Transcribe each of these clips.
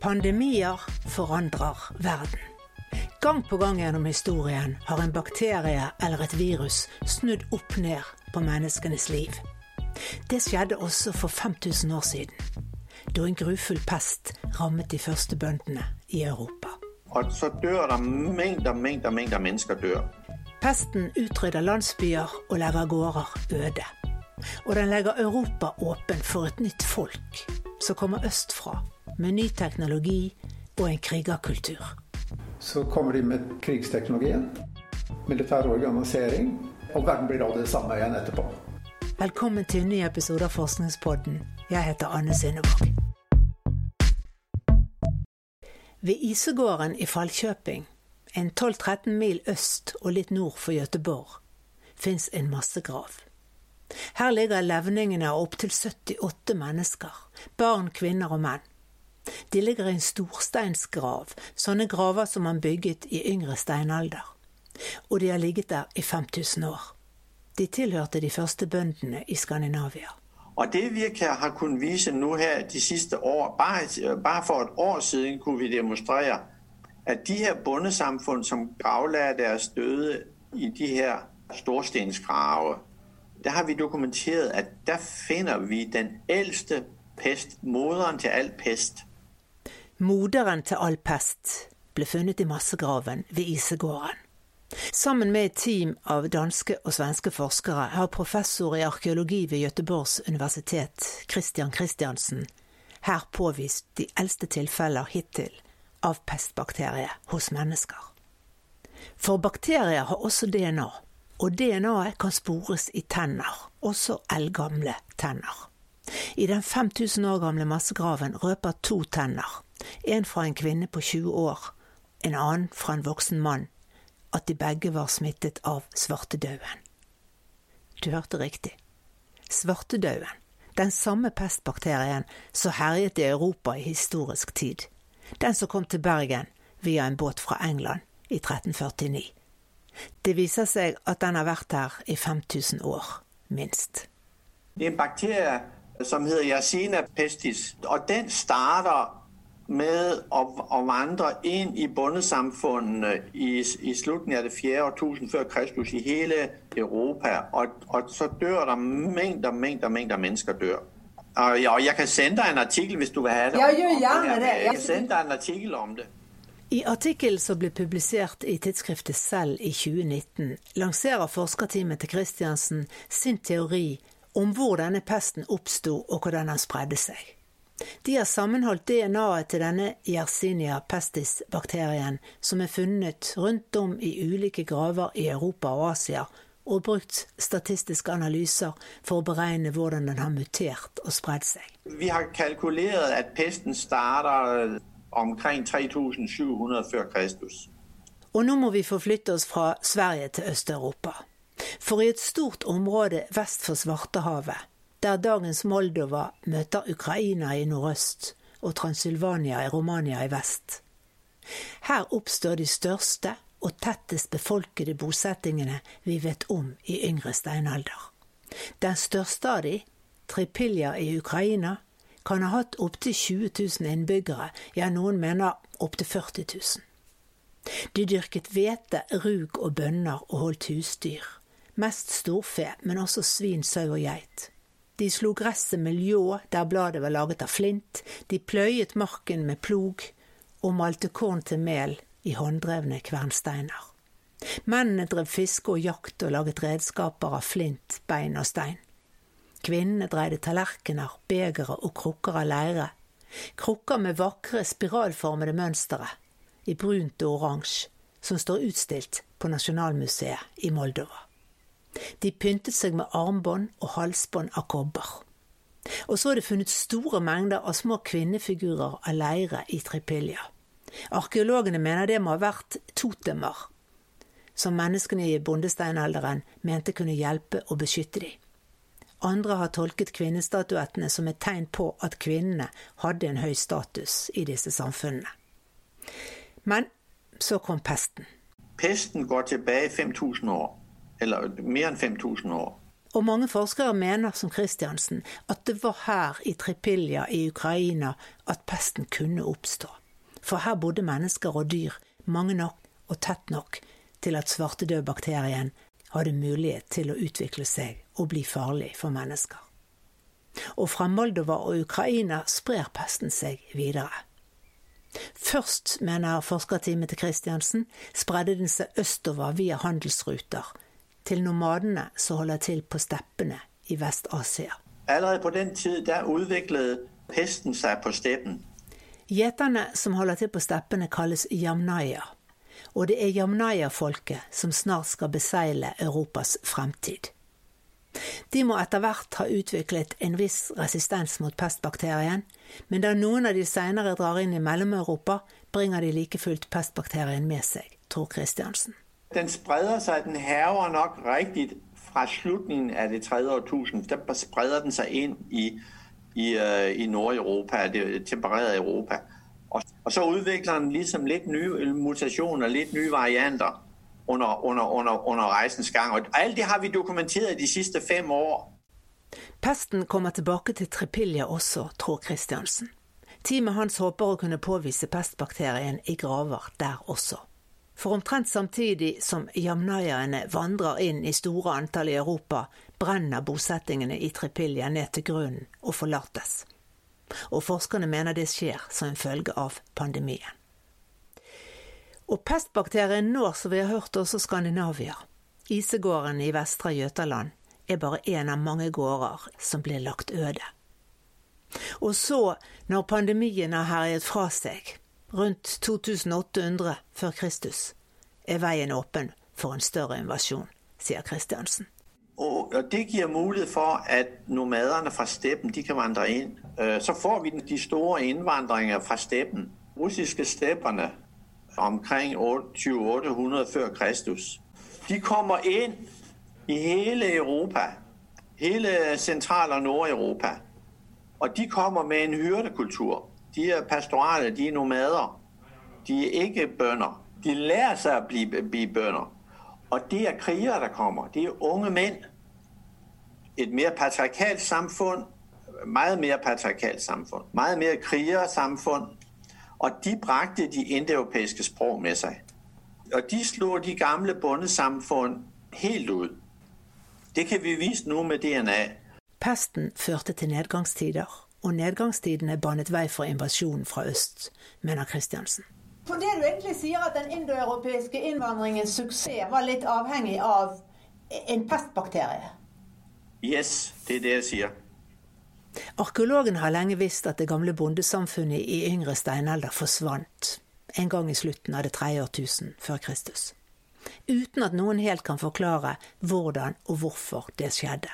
Pandemier forandrer verden. Gang på gang gjennom historien har en bakterie eller et virus snudd opp ned på menneskenes liv. Det skjedde også for 5000 år siden, da en grufull pest rammet de første bøndene i Europa. Og så dør det mengder, mengder, mengder mennesker dør. Pesten utrydder landsbyer og legger gårder øde. Og den legger Europa åpen for et nytt folk som kommer østfra, med ny teknologi og en krigerkultur. Så kommer de med krigsteknologien, militær organisering, og verden blir da det samme igjen etterpå. Velkommen til en ny episode av Forskningspodden. Jeg heter Anne Synnevåg. Ved Isegården i Fallkjøping, en 12-13 mil øst og litt nord for Gøteborg, fins en massegrav. Her ligger levningene av opptil 78 mennesker, barn, kvinner og menn. De ligger i en storsteinsgrav, sånne graver som man bygget i yngre steinalder. Og de har ligget der i 5000 år. De tilhørte de første bøndene i Skandinavia. Og det vi har kunnet vise nå her de siste år, bare, bare for et år siden kunne vi demonstrere at de her bondesamfunn som gravla deres døde i de her storsteinsgraver, der har vi dokumentert at der finner vi den eldste pest, moderen til all pest. Moderen til all pest ble funnet i massegraven ved Isegården. Sammen med et team av danske og svenske forskere har professor i arkeologi ved Göteborgs universitet, Christian Christiansen, her påvist de eldste tilfeller hittil av pestbakterie hos mennesker. For bakterier har også DNA, og DNA-et kan spores i tenner, også eldgamle tenner. I den 5000 år gamle massegraven røper to tenner, en fra en kvinne på 20 år, en annen fra en voksen mann, at de begge var smittet av svartedauden. Du hørte riktig. Svartedauden, den samme pestbakterien som herjet i Europa i historisk tid. Den som kom til Bergen via en båt fra England i 1349. Det viser seg at den har vært her i 5000 år, minst. Det er en bakterie som heter Yersinia pestis, og den starter med å, å vandre inn i bondesamfunnene i, i slutten av det fjerde årtusen før Kristus i hele Europa. Og, og så dør det mengder, mengder, mengder mennesker dør. Og, ja, jeg kan sende deg en artikkel hvis du vil ha det. Ja, gjør gjerne det. Jeg kan sende deg en artikkel om det. I artikkelen som ble publisert i tidsskriftet Selv i 2019, lanserer forskerteamet til Christiansen sin teori om hvor denne pesten oppsto og hvordan den spredde seg. De har sammenholdt DNA-et til denne Yersinia pestis-bakterien, som er funnet rundt om i ulike graver i Europa og Asia, og brukt statistiske analyser for å beregne hvordan den har mutert og spredd seg. Vi har kalkulert at pesten starter omkring 3700 før Kristus. Og nå må vi forflytte oss fra Sverige til Øst-Europa. For i et stort område vest for Svartehavet, der dagens Moldova møter Ukraina i nordøst og Transylvania i Romania i vest. Her oppstår de største og tettest befolkede bosettingene vi vet om i yngre steinalder. Den største av de, Tripilja i Ukraina, kan ha hatt opptil 20 000 innbyggere, ja, noen mener opptil 40 000. De dyrket hvete, rug og bønner og holdt husdyr. Mest storfe, men også svin, sau og geit. De slo gresset med ljå der bladet var laget av flint, de pløyet marken med plog og malte korn til mel i hånddrevne kvernsteiner. Mennene drev fiske og jakt og laget redskaper av flint, bein og stein. Kvinnene dreide tallerkener, begere og krukker av leire. Krukker med vakre, spiralformede mønstre, i brunt og oransje, som står utstilt på Nasjonalmuseet i Moldova. De pyntet seg med armbånd og halsbånd av kobber. Og så er det funnet store mengder av små kvinnefigurer av leire i Tripilja. Arkeologene mener det må ha vært totemer, som menneskene i bondesteinalderen mente kunne hjelpe og beskytte dem. Andre har tolket kvinnestatuettene som et tegn på at kvinnene hadde en høy status i disse samfunnene. Men så kom pesten. Pesten går tilbake 5000 år, eller mer enn 5000 år. Og mange forskere mener, som Kristiansen, at det var her i Tripilja i Ukraina at pesten kunne oppstå. For her bodde mennesker og dyr, mange nok og tett nok, til at svartedødbakterien hadde mulighet til å utvikle seg og bli farlig for mennesker. Og fra Moldova og Ukraina sprer pesten seg videre. Først, mener forskerteamet til Kristiansen, spredde den seg østover via handelsruter til nomadene som holder til på steppene i Vest-Asia. Allerede på den tid der utviklet pesten seg på steppen. Gjeterne som holder til på steppene, kalles jamnaya. Og det er jamnaya-folket som snart skal beseile Europas fremtid. De må etter hvert ha utviklet en viss resistens mot pestbakterien, men da noen av de seinere drar inn i Mellom-Europa, bringer de like fullt pestbakterien med seg, tror Christiansen. Den spreder seg, den hæver nok riktig fra slutten av det tredje årtusind. Da spreder den seg inn i, i, uh, i Nordeuropa, det tempererede Europa. Og, og, så utvikler den ligesom litt nye mutasjoner, litt nye varianter under, under, under, under reisens gang. Og alt det har vi dokumenteret de siste fem år. Pesten kommer tilbake til Tripilja også, tror Christiansen. Teamet hans håper å kunne påvise pestbakterien i graver der også. For omtrent samtidig som jamnayaene vandrer inn i store antall i Europa, brenner bosettingene i Tripilja ned til grunnen og forlates. Og forskerne mener det skjer som en følge av pandemien. Og pestbakterien når, som vi har hørt, også Skandinavia. Isegården i Vestre Jøtaland er bare én av mange gårder som blir lagt øde. Og så, når pandemien har herjet fra seg, rundt 2800 før Kristus, er veien åpen for en større invasjon, sier Kristiansen. Og Det gir mulighet for at nomadene fra steppen de kan vandre inn. Øh, så får vi de store innvandringene fra steppen. Russiske steppene omkring 2800 før Kristus. De kommer inn i hele Europa, hele Sentral- og Nord-Europa. Og de kommer med en hyrdekultur. De er pastorale, de er nomader. De er ikke bønder. De lærer seg å bli, bli bønder. Og det er krigere der kommer. Det er unge menn. Et mer patriarkalt samfunn. Mye mer patriarkalt samfunn. Mye mer krigersamfunn og de brakte de indoeuropæiske språk med seg. Og de slo de gamle bondesamfunn helt ut. Det kan vi vise nå med DNA. Pesten førte til nedgangstider, og nedgangstidene banet vei for invasjonen fra øst, mener Kristiansen. For det du egentlig sier at den indoeuropeiske innvandringens suksess var litt avhengig av en pestbakterie? Yes, det er det jeg sier. Arkeologen har lenge visst at det gamle bondesamfunnet i yngre steinalder forsvant en gang i slutten av det tredje årtusen før Kristus. Uten at noen helt kan forklare hvordan og hvorfor det skjedde.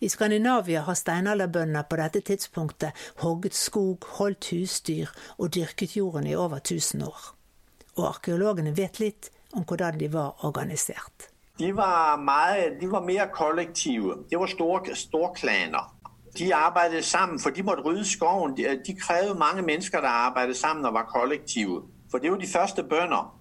I Skandinavia har steinalderbønder på dette tidspunktet hogget skog, holdt husdyr og dyrket jorden i over 1000 år. Og arkeologene vet litt om hvordan de var organisert. De var, meget, de var mer kollektive. Det var store, storklaner. De arbeidet sammen, for de måtte rydde skogen. De, de krevde mange mennesker der arbeidet sammen og var kollektive. For det var de første bønder.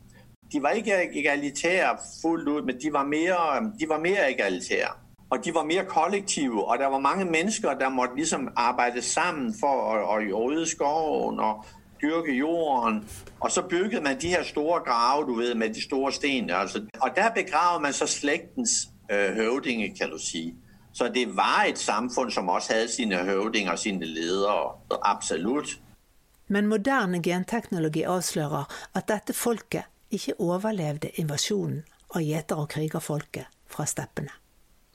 De var ikke egalitære fullt ut, men de var mer, de var mer egalitære. Og de var mer kollektive, og der var mange mennesker der måtte liksom arbeide sammen for å, å rydde skogen og dyrke jorden. Og så bygget man de her store grave du vet, med de store sten. Altså. Og der begravde man så slektens øh, høvdinge, kan du si. Så det var et samfunn som også hadde sine høvdinger og sine ledere. Absolutt. Men moderne genteknologi avslører at dette folket ikke overlevde invasjonen av gjeter- og krigerfolket fra steppene.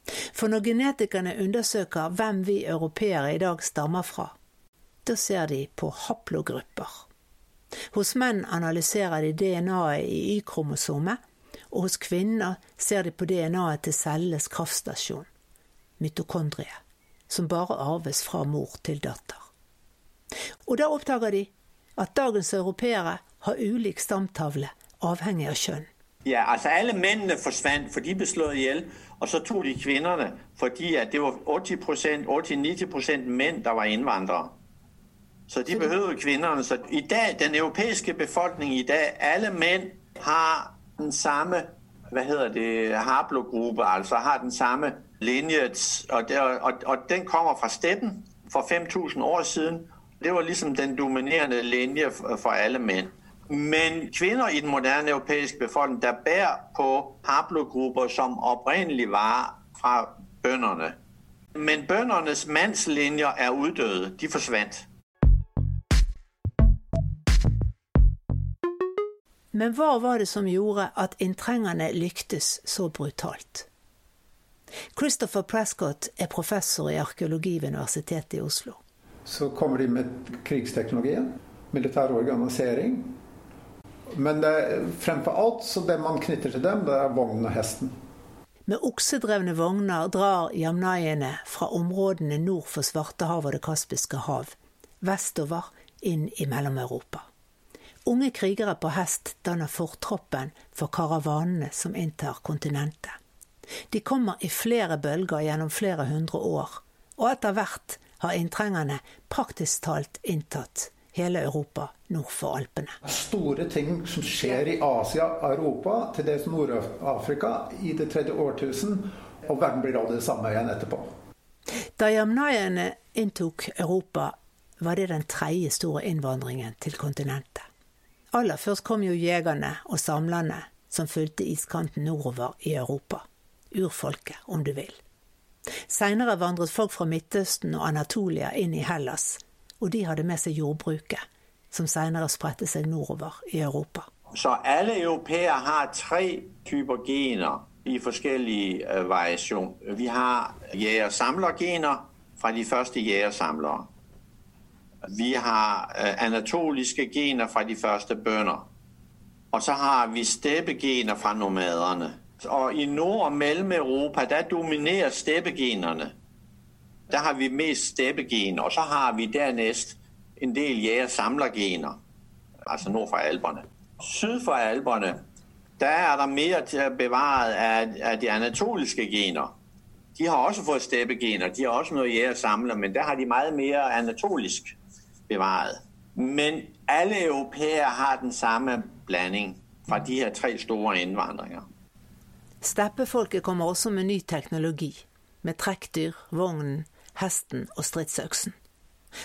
For når genetikerne undersøker hvem vi europeere i dag stammer fra, da ser de på haplogrupper. Hos menn analyserer de DNA-et i Y-kromosomet, og hos kvinner ser de på DNA-et til cellenes kraftstasjon mitokondriet, som bare arves fra mor til datter. Og da oppdager de at dagens europeere har ulik stamtavle, avhengig av kjønn. Ja, altså Alle mændene forsvant, for de ble slått i hjel. Og så tok de kvinnene, fordi det var 80-90% menn der var innvandrere. Så de behøvde kvinnene. Så i dag, Den europeiske befolkning i dag, alle menn har den samme hva heter det, haplogruppe, altså har den samme linje, og, og, og den kommer fra steppen for 5000 år siden. Det var liksom den dominerende linje for alle menn. Men kvinner i den moderne europeiske befolkning der bærer på haplogrupper som opprinnelig var fra bøndene. Men bøndernes mannslinjer er uddøde. De forsvant. Men hva var det som gjorde at inntrengerne lyktes så brutalt? Christopher Prescott er professor i arkeologi ved Universitetet i Oslo. Så kommer de med krigsteknologien, militær organisering. Men det, fremfor alt så det man knytter til dem, det er vognen og hesten. Med oksedrevne vogner drar jamnaiene fra områdene nord for Svartehavet og Det kaspiske hav, vestover inn i Mellom-Europa. Unge krigere på hest danner fortroppen for karavanene som inntar kontinentet. De kommer i flere bølger gjennom flere hundre år, og etter hvert har inntrengerne praktisk talt inntatt hele Europa nord for Alpene. Store ting som skjer i Asia, Europa, til dels Nord-Afrika i det tredje årtusen, og verden blir aldri det samme igjen etterpå. Da jamnaiene inntok Europa, var det den tredje store innvandringen til kontinentet. Aller først kom jo jegerne og samlerne som fulgte iskanten nordover i Europa. Urfolket, om du vil. Seinere vandret folk fra Midtøsten og Anatolia inn i Hellas, og de hadde med seg jordbruket, som senere spredte seg nordover i Europa. Så alle europeere har tre typer gener i forskjellige uh, variasjon. Vi har jeger-samler-gener fra de første jegersamlere. Vi har øh, anatoliske gener fra de første bønder. Og så har vi steppegener fra nomaderne. Og i Nord- og Mellom-Europa der dominerer steppegenerne. Der har vi mest steppegener. Og så har vi dernæst en del jæger-samlergener, altså nord for Alperne. Syd for Alperne der er der mer bevaret av, de anatoliske gener. De har også fått steppegener, de har også noe jæger-samler, men der har de meget mer anatolisk bevaret. Men alle europeere har den samme blanding fra de her tre store innvandringer. Steppefolket kommer også med ny teknologi, med trekkdyr, vognen, hesten og stridsøksen.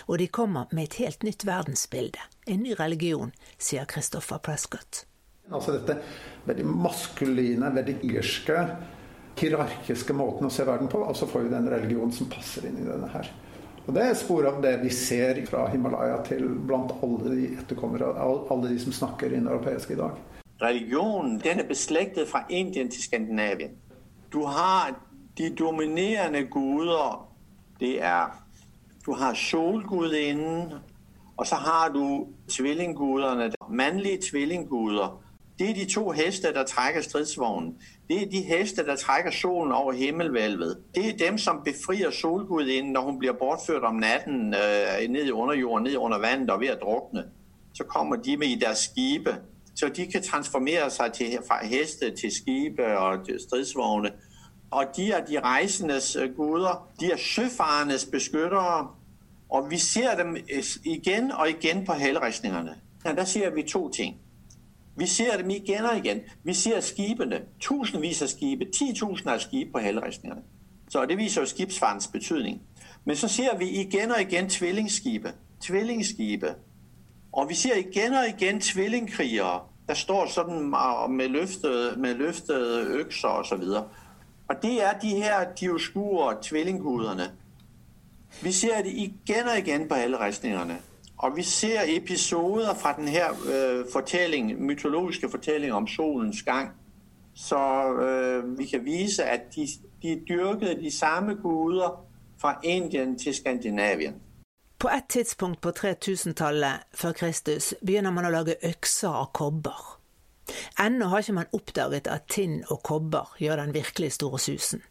Og de kommer med et helt nytt verdensbilde, en ny religion, sier Christopher Prescott. Altså dette veldig maskuline, veldig irske, hierarkiske måten å se verden på, og så får vi den religionen som passer inn i denne her. Og Det er spor av det vi ser fra Himalaya til blant alle de etterkommere, alle de som snakker indoeuropeisk i dag. Religionen den er beslektet fra Indien til Skandinavien. Du har de dominerende guder. Det er Du har solgudinnen, og så har du tvillinggudene. Mannlige tvillingguder. Det er de to heste der trekker stridsvognen. Det er de heste der trekker solen over himmelhvelvet. Det er dem som befrir solgudinnen når hun blir bortført om natten øh, ned i underjorden, ned under vannet og ved å drukne. Så kommer de med i deres skibe, så de kan transformere seg til, fra heste til skibe og til stridsvogne. Og de er de reisendes øh, guder. De er sjøfarendes beskyttere. Og vi ser dem øh, igjen og igjen på helleristningene. Ja, der ser vi to ting. Vi ser dem igjen og igjen. Vi ser skipene. Tusenvis av skip. 10 000 av skip på helleristningene. Så det viser jo skipsfartens betydning. Men så ser vi igjen og igjen tvillingskipet. Tvillingskipet. Og vi ser igjen og igjen tvillingkrigere. Der står sånn med løftede, med løftede økser osv. det er de her dioskure tvillingguderne. Vi ser det igjen og igjen på alle ristningene. Og vi ser episoder fra denne øh, fortelling, mytologiske fortellingen om solens gang. Så øh, vi kan vise at de, de dyrket de samme guder fra Indien til Skandinavien. På et tidspunkt på 3000-tallet før Kristus begynner man å lage økser av kobber. Ennå har ikke man oppdaget at tinn og kobber gjør den virkelig store susen.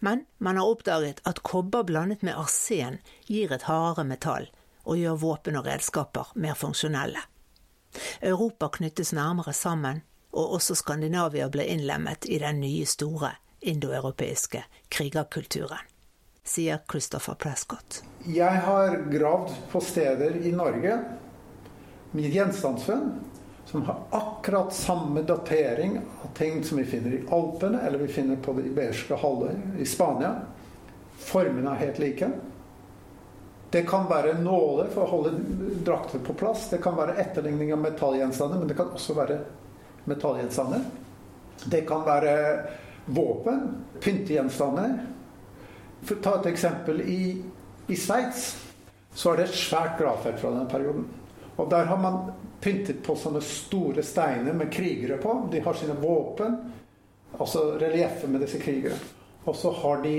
Men man har oppdaget at kobber blandet med arsen gir et hardere metall, og gjør våpen og redskaper mer funksjonelle. Europa knyttes nærmere sammen, og også Skandinavia ble innlemmet i den nye, store indoeuropeiske krigerkulturen, sier Christopher Prescott. Jeg har gravd på steder i Norge Mitt gjenstandsfunn som har akkurat samme datering av ting som vi finner i Alpene, eller vi finner på det iberske halvøy i Spania. Formene er helt like. Det kan være nåler for å holde drakter på plass. Det kan være etterligning av metallgjenstander, men det kan også være metallgjenstander. Det kan være våpen, pyntegjenstander. For å ta et eksempel. I, i Sveits så er det et svært gravfelt fra denne perioden. Og der har man pyntet på sånne store steiner med krigere på. De har sine våpen, altså relieffer med disse krigere. Og så har de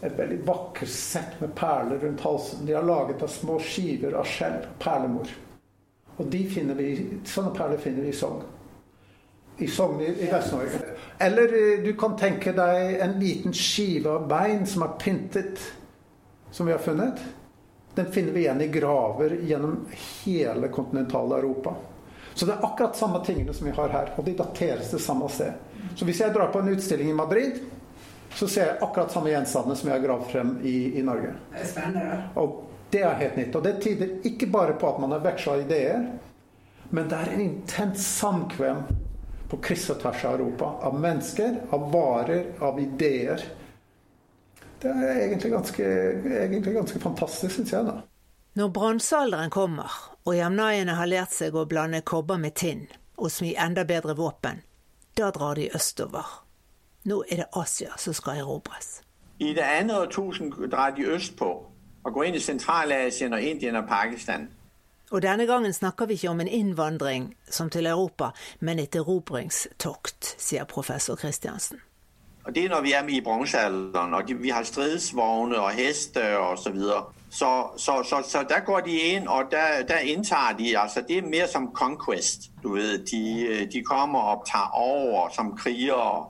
et veldig vakkert sett med perler rundt halsen. De har laget av små skiver av skjell. Perlemor. Og vi, sånne perler finner vi i Sogn. I Sogn i, i Vest-Norge. Eller eh, du kan tenke deg en liten skive av bein som er pyntet, som vi har funnet. Den finner vi igjen i graver gjennom hele kontinentale Europa. Så det er akkurat samme tingene som vi har her. Og de dateres til samme sted. Så hvis jeg drar på en utstilling i Madrid så ser jeg akkurat samme gjenstandene som jeg har gravd frem i, i Norge. Det er spennende. Og det er helt nytt. Og det tyder ikke bare på at man har veksla ideer, men det er en intens samkvem på kryss og tvers av Europa. Av mennesker, av varer, av ideer. Det er egentlig ganske, egentlig ganske fantastisk, syns jeg. da. Når bronsealderen kommer, og jamnaiene har lært seg å blande kobber med tinn og smi enda bedre våpen, da drar de østover. Nå er det Asia som skal erobres. I det andre årtusen drar de østpå og går inn i Sentral-Asien og Indien og Pakistan. Og denne gangen snakker vi ikke om en innvandring som til Europa, men et erobringstokt, sier professor Kristiansen. Og Det er når vi er med i bronsealderen, og vi har stridsvogne og hester osv. Så, videre. så, så, så, der går de inn, og der, der inntar de altså Det er mer som conquest. du vet. De, de kommer og tar over som krigere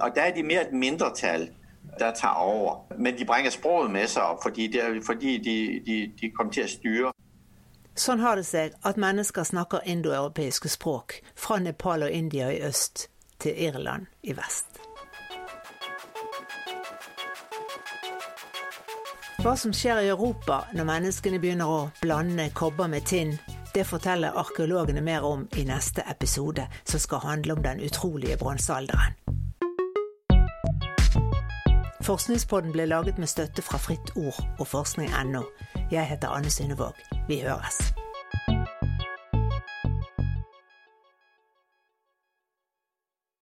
og der er de mer et mindretall der tar over. Men de bringer sproget med seg, fordi, det, fordi de, de, de kommer til å styre. Sånn har det seg at mennesker snakker indoeuropeiske språk, fra Nepal og India i øst til Irland i vest. Hva som skjer i Europa når menneskene begynner å blande kobber med tinn, det forteller arkeologene mer om i neste episode, som skal handle om den utrolige bronsealderen. Forskningspodden ble laget med støtte fra Fritt Ord og forskning.no. Jeg heter Anne Synnevåg. Vi høres.